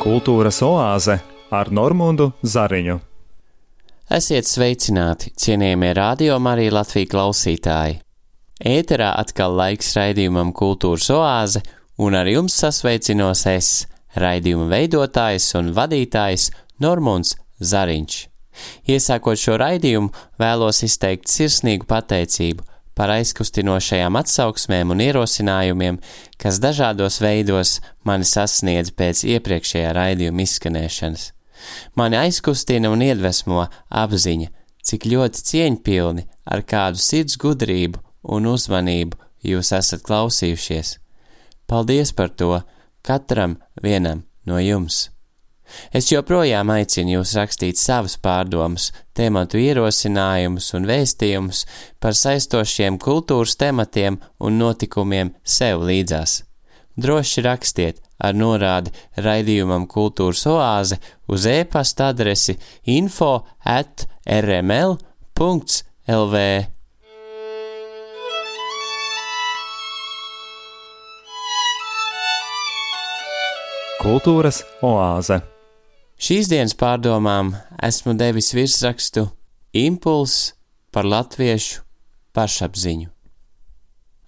Kultūras oāze ar Normūnu Zariņu. Esiet sveicināti, cienījamie radio Marija Latvijas klausītāji! Ēterā atkal laiks raidījumam Kultūras oāze, un ar jums sasveicinos es, raidījuma veidotājs un vadītājs Normūns Zariņš. Iesākot šo raidījumu, vēlos izteikt sirsnīgu pateicību par aizkustinošajām atsauksmēm un ierosinājumiem, kas dažādos veidos mani sasniedz pēc iepriekšējā raidījuma izskanēšanas. Mani aizkustina un iedvesmo apziņa, cik ļoti cieņpilni ar kādu sirds gudrību un uzmanību jūs esat klausījušies. Paldies par to katram vienam no jums! Es joprojām aicinu jūs rakstīt savas pārdomas, tematu ierosinājumus un vēstījumus par saistošiem kultūras tematiem un notikumiem sev līdzās. Droši rakstiet ar norādi raidījumam Kultūras oāze uz e-pasta adresi info at rml.lv. Kultūras oāze Šīs dienas pārdomām esmu devis virsrakstu Impulss par latviešu pašapziņu.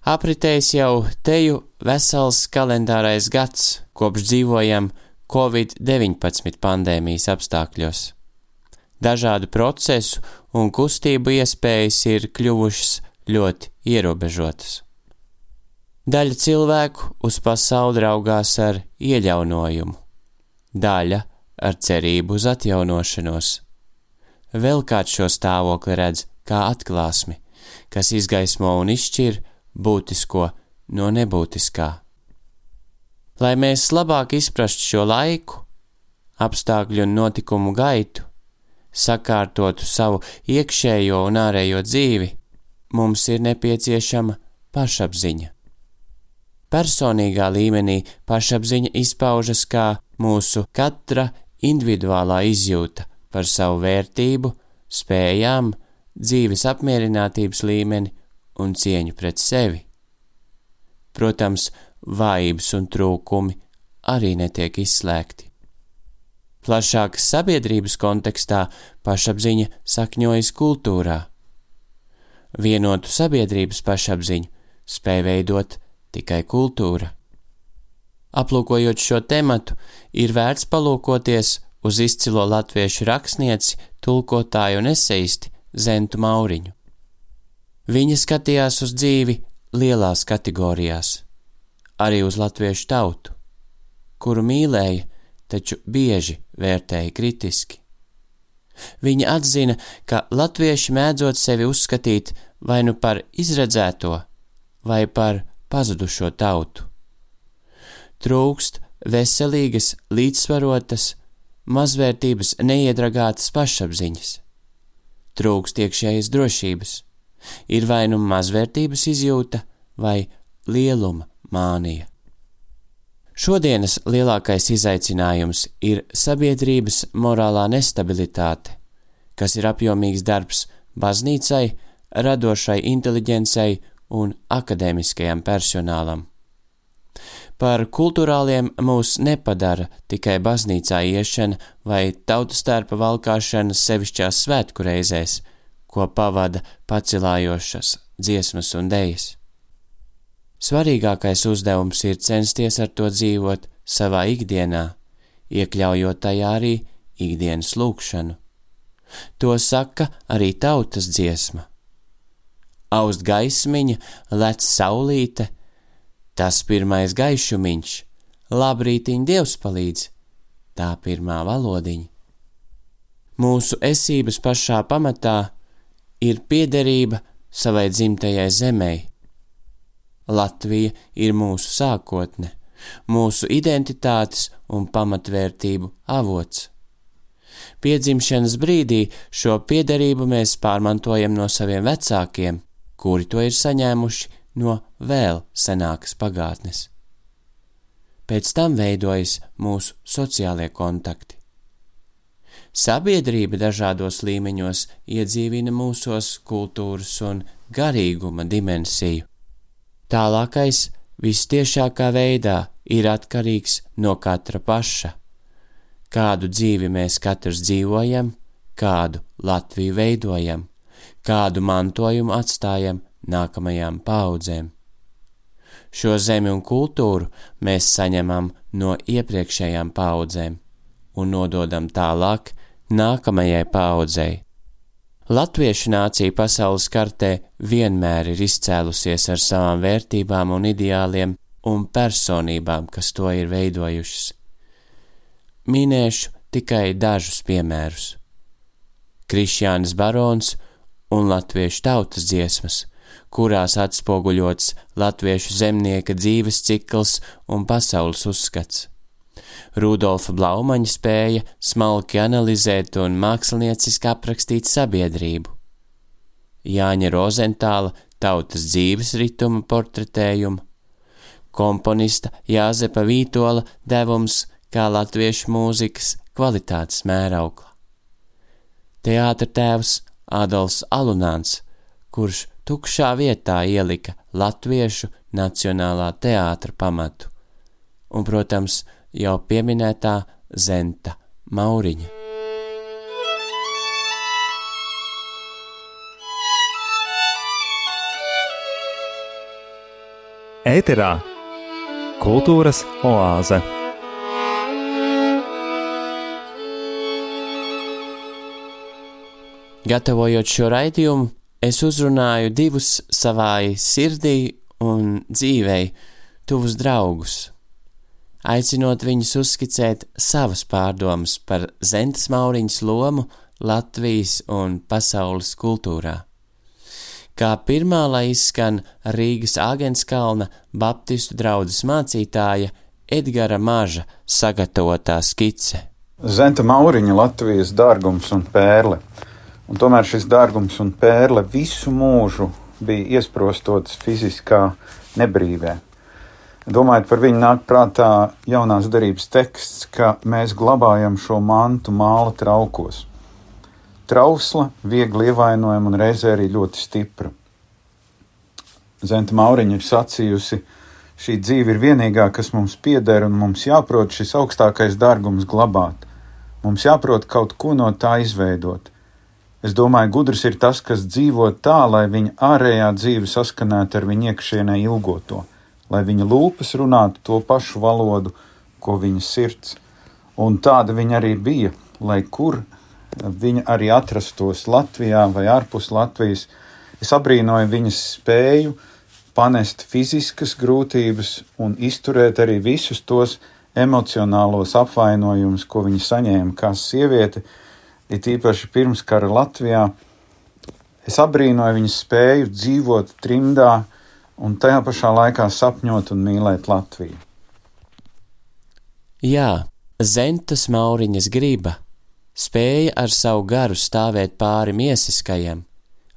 Apritējis jau teju vesels kalendārais gads, kopš dzīvojam Covid-19 pandēmijas apstākļos. Dažādu procesu un kustību iespējas ir kļuvušas ļoti ierobežotas. Daļa cilvēku uz pasauli raugās ar ieļaunojumu, daļa ar cerību uz atjaunošanos. Vēl kāds šo stāvokli redz kā atklāsmi, kas izgaismo un izšķir būtisko no nebūtiskā. Lai mēs labāk izprastu šo laiku, apstākļu un notikumu gaitu, sakārtotu savu iekšējo un ārējo dzīvi, mums ir nepieciešama pašapziņa. Personīgā līmenī pašapziņa izpaužas kā mūsu katra individuālā izjūta par savu vērtību, spējām, dzīves apmierinātības līmeni un cieņu pret sevi. Protams, vājības un trūkumi arī netiek izslēgti. Plašākas sabiedrības kontekstā pašapziņa sakņojas kultūrā. Vienotu sabiedrības pašapziņu spēj veidot tikai kultūra. Aplūkojot šo tematu, ir vērts palūkoties uz izcilo latviešu rakstnieci, tulkotāju un eseisti Zentu Mauriņu. Viņa skatījās uz dzīvi lielās kategorijās, arī uz latviešu tautu, kuru mīlēja, taču bieži vērtēja kritiski. Viņa atzina, ka latvieši mēdzot sevi uzskatīt vai nu par izredzēto, vai par pazudušo tautu trūkst veselīgas, līdzsvarotas, mazvērtības neiedragātas pašapziņas. Trūkst iekšējas drošības, ir vai nu mazvērtības izjūta vai lieluma mānija. Šodienas lielākais izaicinājums ir sabiedrības morālā nestabilitāte, kas ir apjomīgs darbs baznīcai, radošai inteliģencei un akadēmiskajam personālam. Par kultūrāliem mūs nepadara tikai baznīcā iešana vai tautas starpa valkāšana sevišķās svētku reizēs, ko pavada pacilājošas dziesmas un dejas. Svarīgākais uzdevums ir censties ar to dzīvot savā ikdienā, iekļaujot tajā arī ikdienas lūkšanu. To saka arī tautas dziesma. Aust gaismiņa, lec saulīte, Tas pirmais gaišumiņš, labrītiņ Dievs palīdz, tā pirmā valodiņa. Mūsu esības pašā pamatā ir piederība savai dzimtajai zemei. Latvija ir mūsu sākotne, mūsu identitātes un pamatvērtību avots. Piedzimšanas brīdī šo piederību mēs pārmantojam no saviem vecākiem, kuri to ir saņēmuši no vēl senākas pagātnes. Pēc tam veidojas mūsu sociālie kontakti. Sabiedrība dažādos līmeņos iedzīvina mūsos kultūras un garīguma dimensiju. Tālākais vistiešākā veidā ir atkarīgs no katra paša, kādu dzīvi mēs katrs dzīvojam, kādu Latviju veidojam, kādu mantojumu atstājam nākamajām paudzēm. Šo zemi un kultūru mēs saņemam no iepriekšējām paudzēm un nododam tālāk nākamajai paudzei. Latviešu nācija pasaules kartē vienmēr ir izcēlusies ar savām vērtībām un ideāliem un personībām, kas to ir veidojušas. Minēšu tikai dažus piemērus. Krišjānis Barons un Latviešu tautas dziesmas, kurās atspoguļots latviešu zemnieka dzīves cikls un pasaules uzskats. Rudolfa Blaumaņa spēja smalki analizēt un mākslinieciski aprakstīt sabiedrību. Jāņa Rozentāla tautas dzīves rituma portretējumu, komponista Jāzepa Vītola devums kā latviešu mūzikas kvalitātes mēraukla. Teātra tēvs Adolfs Alunāns, kurš tukšā vietā ielika latviešu nacionālā teātra pamatu, un, protams, jau pieminētā Zenta Mauriņa. Ēterā kultūras oāze. Gatavojot šo raidījumu, es uzrunāju divus savai sirdī un dzīvei tuvus draugus, aicinot viņus uzskicēt savas pārdomas par Zentas Mauriņas lomu Latvijas un pasaules kultūrā. Kā pirmā lai izskan Rīgas Āgenskalna Baptistu draudzes mācītāja Edgara Maža sagatavotā skice. Zenta Mauriņa Latvijas dārgums un pērle. Un tomēr šis dārgums un pērle visu mūžu bija iesprostots fiziskā nebrīvē. Domājot par viņu, nāk prātā jaunās darības teksts, ka mēs glabājam šo mantu māla traukos. Trausla, viegli ievainojama un reizē arī ļoti stipra. Zenta Mauriņa ir sacījusi, šī dzīve ir vienīgā, kas mums pieder, un mums jāprot šis augstākais dārgums glabāt. Mums jāprot kaut ko no tā izveidot. Es domāju, gudrs ir tas, kas dzīvo tā, lai viņa ārējā dzīve saskanētu ar viņa iekšienē ilgoto, lai viņa lūpas runātu to pašu valodu, ko viņa sirds. Un tāda viņa arī bija, lai kur viņa arī atrastos Latvijā vai ārpus Latvijas. Es abrīnoju viņas spēju panest fiziskas grūtības un izturēt arī visus tos emocionālos apvainojumus, ko viņa saņēma kā sieviete, it īpaši pirms kara Latvijā. Es abrīnoju viņas spēju dzīvot trimdā un tajā pašā laikā sapņot un mīlēt Latviju. Jā, Zentas Mauriņas griba spēja ar savu garu stāvēt pāri miesiskajam,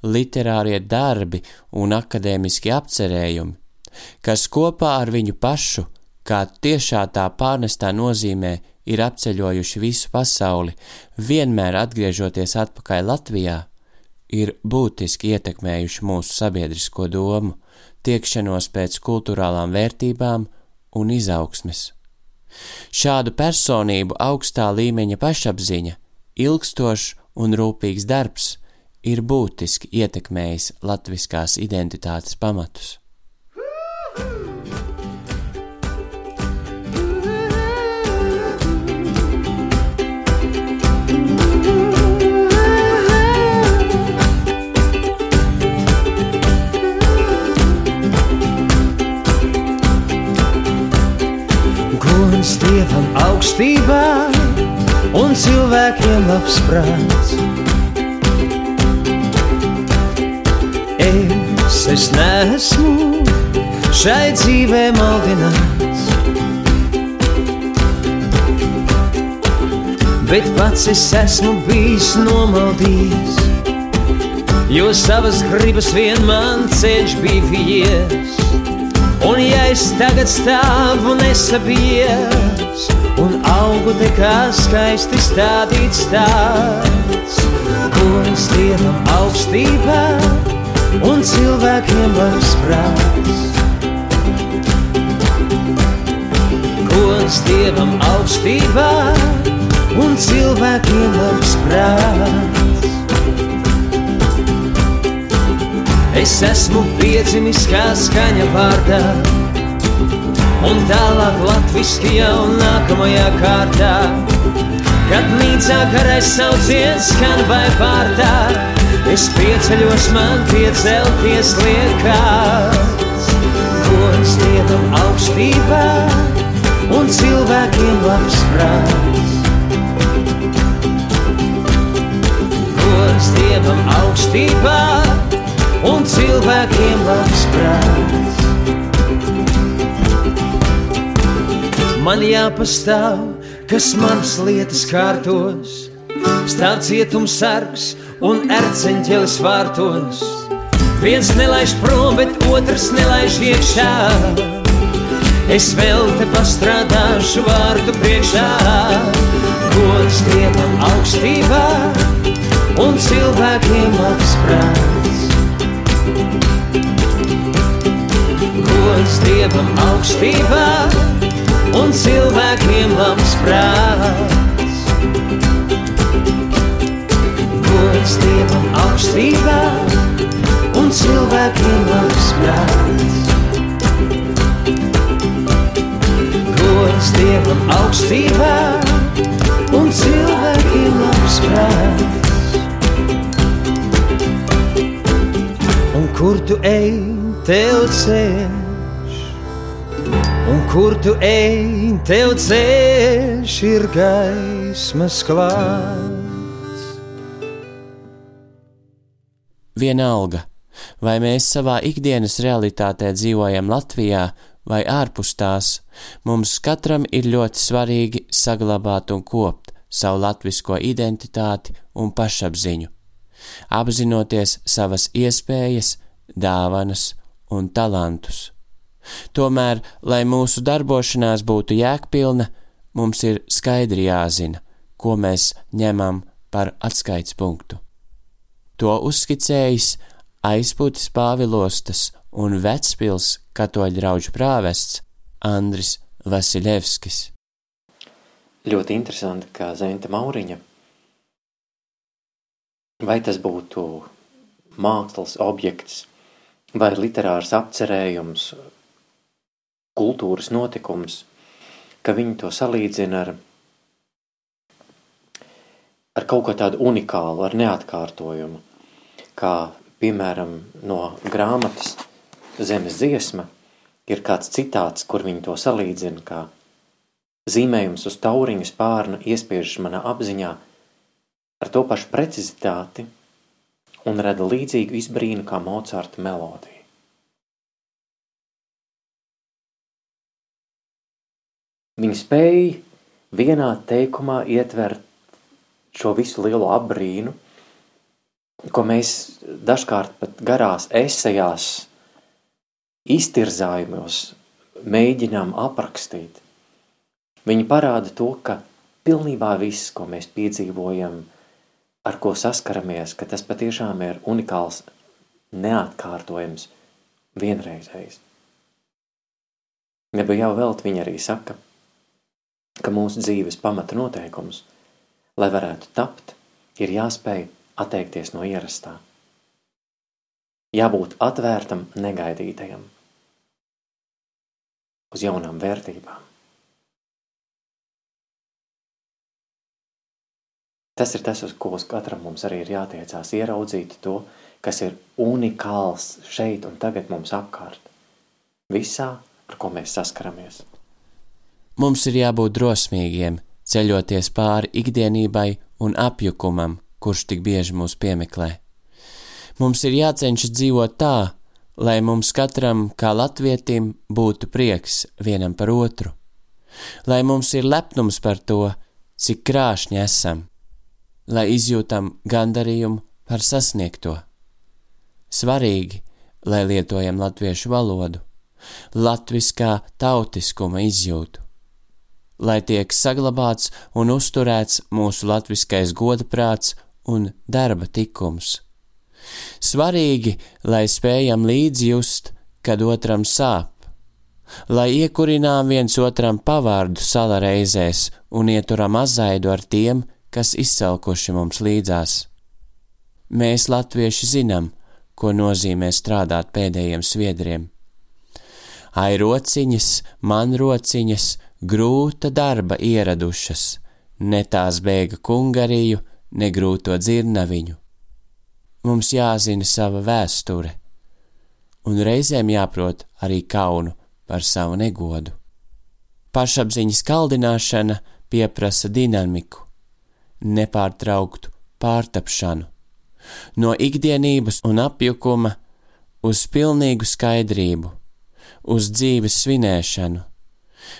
literārie darbi un akadēmiski apcerējumi, kas kopā ar viņu pašu, kā tiešā tā pārnestā nozīmē, ir apceļojuši visu pasauli, vienmēr atgriežoties atpakaļ Latvijā, ir būtiski ietekmējuši mūsu sabiedrisko domu, tiekšanos pēc kultūrālām vērtībām un izaugsmes. Šādu personību augstā līmeņa pašapziņa, ilgstošs un rūpīgs darbs ir būtiski ietekmējis latviskās identitātes pamatus. Gods augstībā un cilvēkiem labs prāts. Es, es neesmu šai dzīvē maldināts, bet pats es esmu bijis nomaldījis, jo savas gribas vien man ceļš bija vies. Un ja es tagad stāvu nesabies Un augu te kā skaisti stādīts tāds. Gods Dievam augstībā Un cilvēkiem labs prāts. Gods Dievam augstībā un cilvēkiem labs prāts. Es esmu piedzimis kā skaņa vārdā, un tālāk latviski jau nākamajā kārtā. Kad nīcā karais sauciens skan vai pārtā, es pieceļos man piecelties liekās. Gods Dievam augstībā un cilvēkiem labs prāts. Gods Dievam augstībā un cilvēkiem labs prāts. Man jāpastāv, kas manas lietas kārtos, stāv cietums sargs un erceņķelis vārtos. Viens nelaiž prom, bet otrs nelaiž iekšā. Es vēl te pastrādāšu vārdu priekšā, gods Dievam augstībā un cilvēkiem labs prāts. Gods Dievam augstībā un cilvēkiem labs prāts. Gods Dievam augstībā un cilvēkiem labs prāts. Gods Dievam augstībā un cilvēkiem labs prāts. Un kur tu ej, tev ceļš, un kur tu ej, tev ceļš ir gaismas klāts. Vienalga, vai mēs savā ikdienas realitātē dzīvojam Latvijā vai ārpus tās, mums katram ir ļoti svarīgi saglabāt un kopt savu latvisko identitāti un pašapziņu, apzinoties savas iespējas, dāvanas un talantus. Tomēr, lai mūsu darbošanās būtu jēgpilna, mums ir skaidri jāzina, ko mēs ņemam par atskaites punktu. To uzskicējis aizpūtis Pāvilostas un Vecpils katoļu draugu prāvests Andris Vasiljevskis. Ļoti interesanti, kā Zenta Mauriņa, vai tas būtu mākslas objekts vai literārs apcerējums, kultūras notikums, ka viņi to salīdzina ar, ar kaut ko tādu unikālu, ar neatkārtojumu, kā piemēram no grāmatas Zemes dziesma ir kāds citāts, kur viņi to salīdzina, kā zīmējums uz tauriņa spārna iespiežas manā apziņā ar to pašu precizitāti un rada līdzīgu izbrīnu kā Mocarta melodija. Viņi spēja vienā teikumā ietvert šo visu lielo apbrīnu, ko mēs dažkārt pat garās esejās, iztirzājumos mēģinām aprakstīt. Viņi parāda to, ka pilnībā viss, ko mēs piedzīvojam, ar ko saskaramies, ka tas patiešām ir unikāls, neatkārtojams, vienreizējs. Nebija jau vēl, viņi arī saka, ka mūsu dzīves pamata noteikums, lai varētu tapt, ir jāspēj atteikties no ierastā. Jābūt atvērtam negaidītajam, uz jaunām vērtībām. Tas ir tas, uz ko uz katram mums arī ir jātiecās, ieraudzīt to, kas ir unikāls šeit un tagad mums apkārt. Visā, ar ko mēs saskaramies. Mums ir jābūt drosmīgiem, ceļoties pāri ikdienībai un apjukumam, kurš tik bieži mūs piemeklē. Mums ir jācenšas dzīvot tā, lai mums katram, kā latvietim, būtu prieks vienam par otru, lai mums ir lepnums par to, cik krāšņi esam, lai izjūtam gandarījumu par sasniegto. Svarīgi, lai lietojam latviešu valodu, latviskā tautiskuma izjūtu, lai tiek saglabāts un uzturēts mūsu latviskais godaprāts un darba tikums Svarīgi, lai spējam līdzjust, kad otram sāp, lai iekurinām viens otram pavārdu sala reizēs un ieturam azaidu ar tiem, kas izsalkuši mums līdzās. Mēs, latvieši, zinām, ko nozīmē strādāt pēdējiem sviedriem. Ai rociņas, man rociņas, grūta darba ieradušas, ne tās bēga kungariju, ne grūto dzirnaviņu. Mums jāzina sava vēsture, un reizēm jāprot arī kaunu par savu negodu. Pašapziņas kaldināšana pieprasa dinamiku, nepārtrauktu pārtapšanu, no ikdienības un apjukuma uz pilnīgu skaidrību, uz dzīves svinēšanu.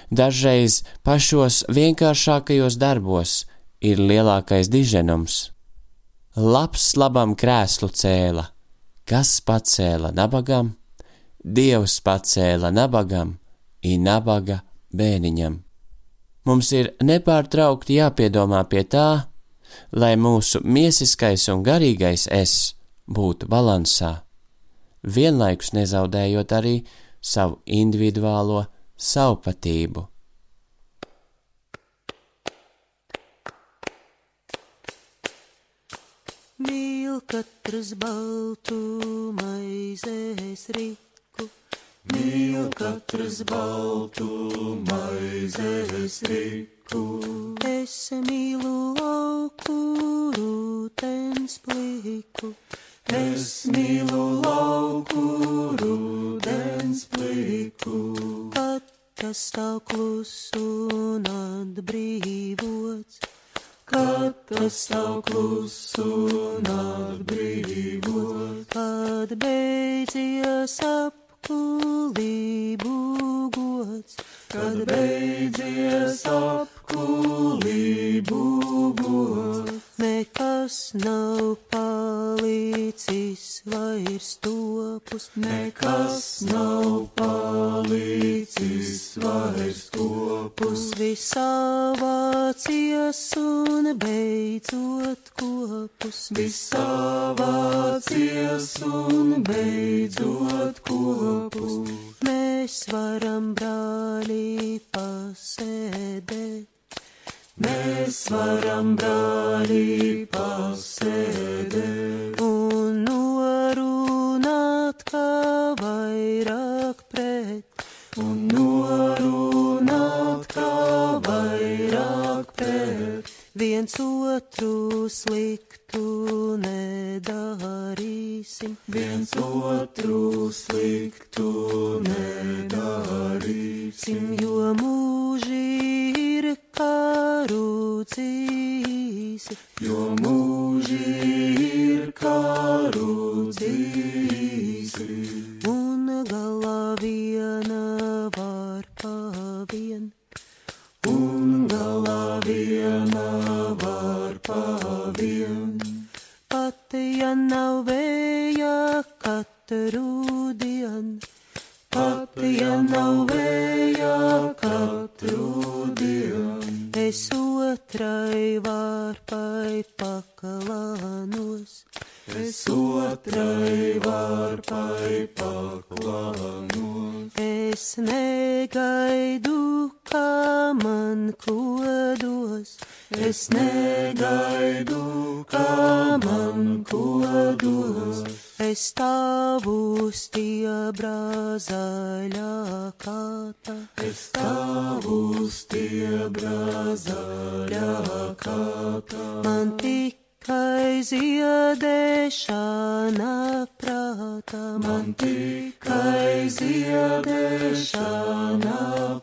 Dažreiz pašos vienkāršākajos darbos ir lielākais diženums. Labs labam krēslu cēla, kas pacēla nabagam, Dievs pacēla nabagam, i nabaga bēniņam. Mums ir nepārtraukti jāpiedomā pie tā, lai mūsu miesiskais un garīgais es būtu balansā, vienlaikus nezaudējot arī savu individuālo savpatību. Mīl katrs baltu maizes rīt Mīl katrs baltu maizes riku. Es mīlu lauku rūtens pliku. Es mīlu lauku rūtens pliku. Kad tas stāv klusu un atbrīvots. Kad tas stāv klusu un atbrīvots. Kad beidzies ap apkulību gods, kad beidzies apkulību gods. Nekas nav palicis vairs topus, nekas nav palicis vairs topus. Visā vācies un beidzot kopus, visā vācies un beidzot kopus. Mēs varam brāli pasēdēt Mēs varam brāļi pasēdēt. Un norunāt, kā vairāk pret, un norunāt, kā vairāk pret, viens otru sliktu nedarīsim, viens otru sliktu nedarīsim, jo mūžī ir karu dzīsi, jo mūži ir karu dzīsi, un galā viena var pavien, un galā viena var pavien. Pat ja nav vēja katru dienu, pat ja nav vēja katru dienu es otrai vārpai pakalānos. Es otrai vārpai paklānos. Es negaidu, kā man kodos. Es negaidu, kā man kodos. Es stāvu stiebrā zaļā kāta. Es stāvu stiebrā zaļā kāta. Man tikai ziedēšana prātā, man tikai ziedēšana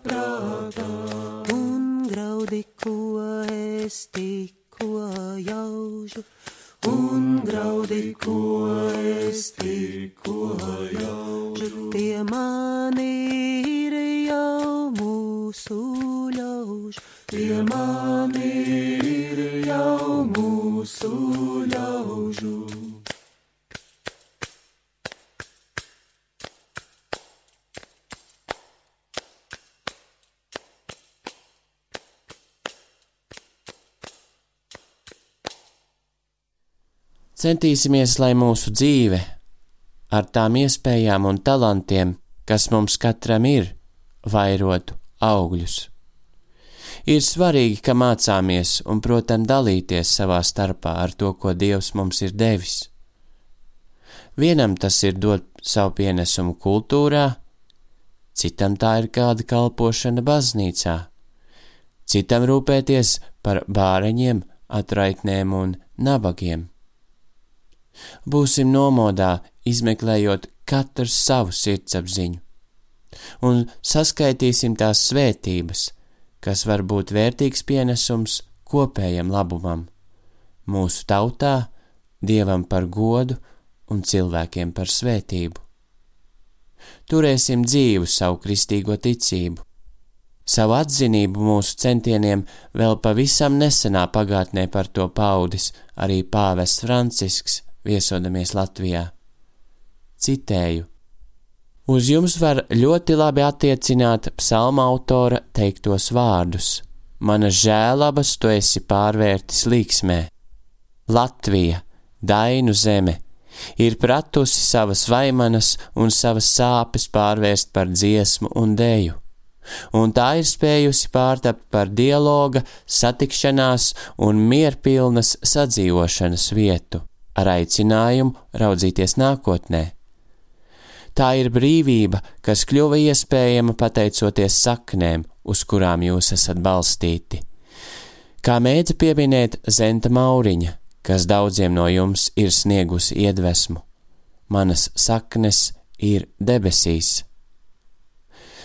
prātā. Un graudi, ko es tikko jaužu. Un graudi, ko es tikko jaužu, tie mani ir jau mūsu Centīsimies, lai mūsu dzīve ar tām iespējām un talantiem, kas mums katram ir, vairotu augļus. Ir svarīgi, ka mācāmies un, protams, dalīties savā starpā ar to, ko Dievs mums ir devis. Vienam tas ir dot savu pienesumu kultūrā, citam tā ir kāda kalpošana baznīcā, citam rūpēties par bāreņiem, atraitnēm un nabagiem. Būsim nomodā, izmeklējot katrs savu sirdsapziņu, un saskaitīsim tās svētības, kas var būt vērtīgs pienesums kopējam labumam, mūsu tautā, Dievam par godu un cilvēkiem par svētību. Turēsim dzīvu savu kristīgo ticību. Savu atzinību mūsu centieniem vēl pavisam nesenā pagātnē par to paudis arī pāvests Francisks, viesodamies Latvijā. Citēju: Uz jums var ļoti labi attiecināt psalma autora teiktos vārdus: Manas žēlabas tu esi pārvērtis līksmē. Latvija, Dainu zeme, ir pratusi savas vaimanas un savas sāpes pārvērst par dziesmu un dēju, un tā ir spējusi pārtapt par dialoga, satikšanās un mierpilnas sadzīvošanas vietu, ar aicinājumu raudzīties nākotnē. Tā ir brīvība, kas kļuva iespējama pateicoties saknēm, uz kurām jūs esat balstīti. Kā mēdza pieminēt Zenta Mauriņa, kas daudziem no jums ir sniegusi iedvesmu, manas saknes ir debesīs.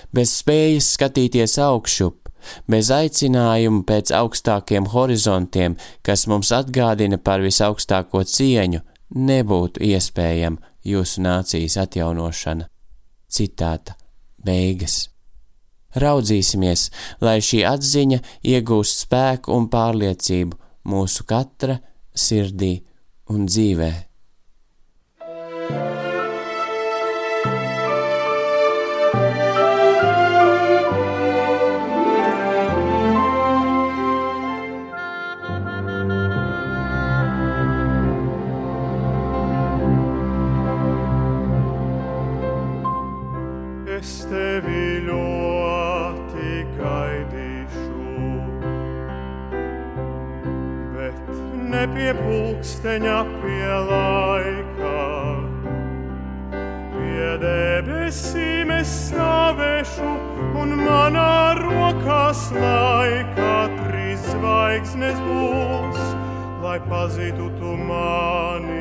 Bez spējas skatīties augšup, bez aicinājuma pēc augstākiem horizontiem, kas mums atgādina par visaugstāko cieņu, nebūtu iespējama jūsu nācijas atjaunošana. Citāta beigas. Raudzīsimies, lai šī atziņa iegūst spēku un pārliecību mūsu katra sirdī un dzīvē. Debesīm es stāvēšu, un manā rokās laikā trīs zvaigznes būs, lai pazītu tu mani.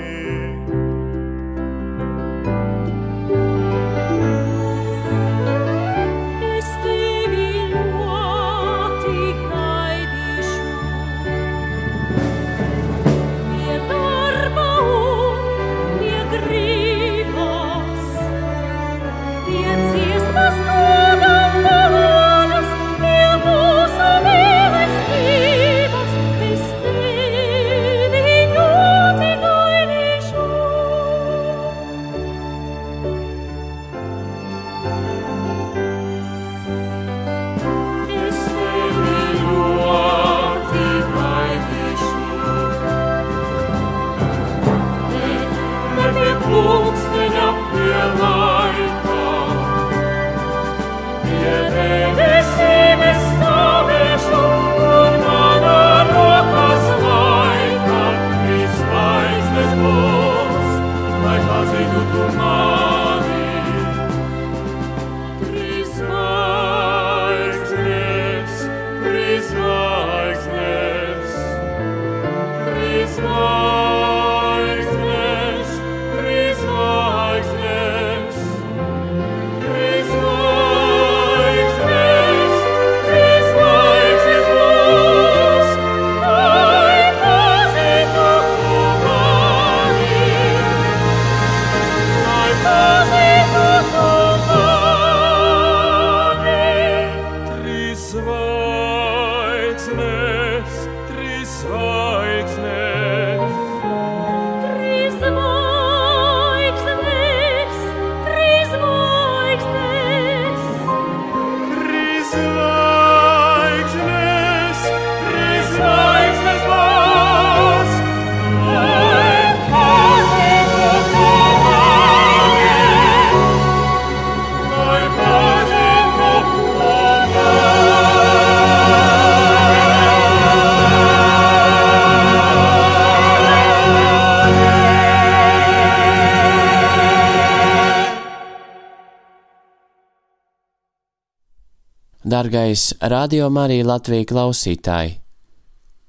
Dargais Radio Marija Latvija klausītāji!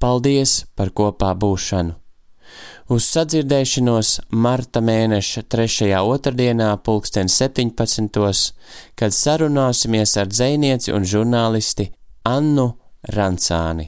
Paldies par kopā būšanu! Uz sadzirdēšanos marta mēneša 3. otrdienā pulksten 17. kad sarunāsimies ar dzēnieci un žurnālisti Annu Rancāni.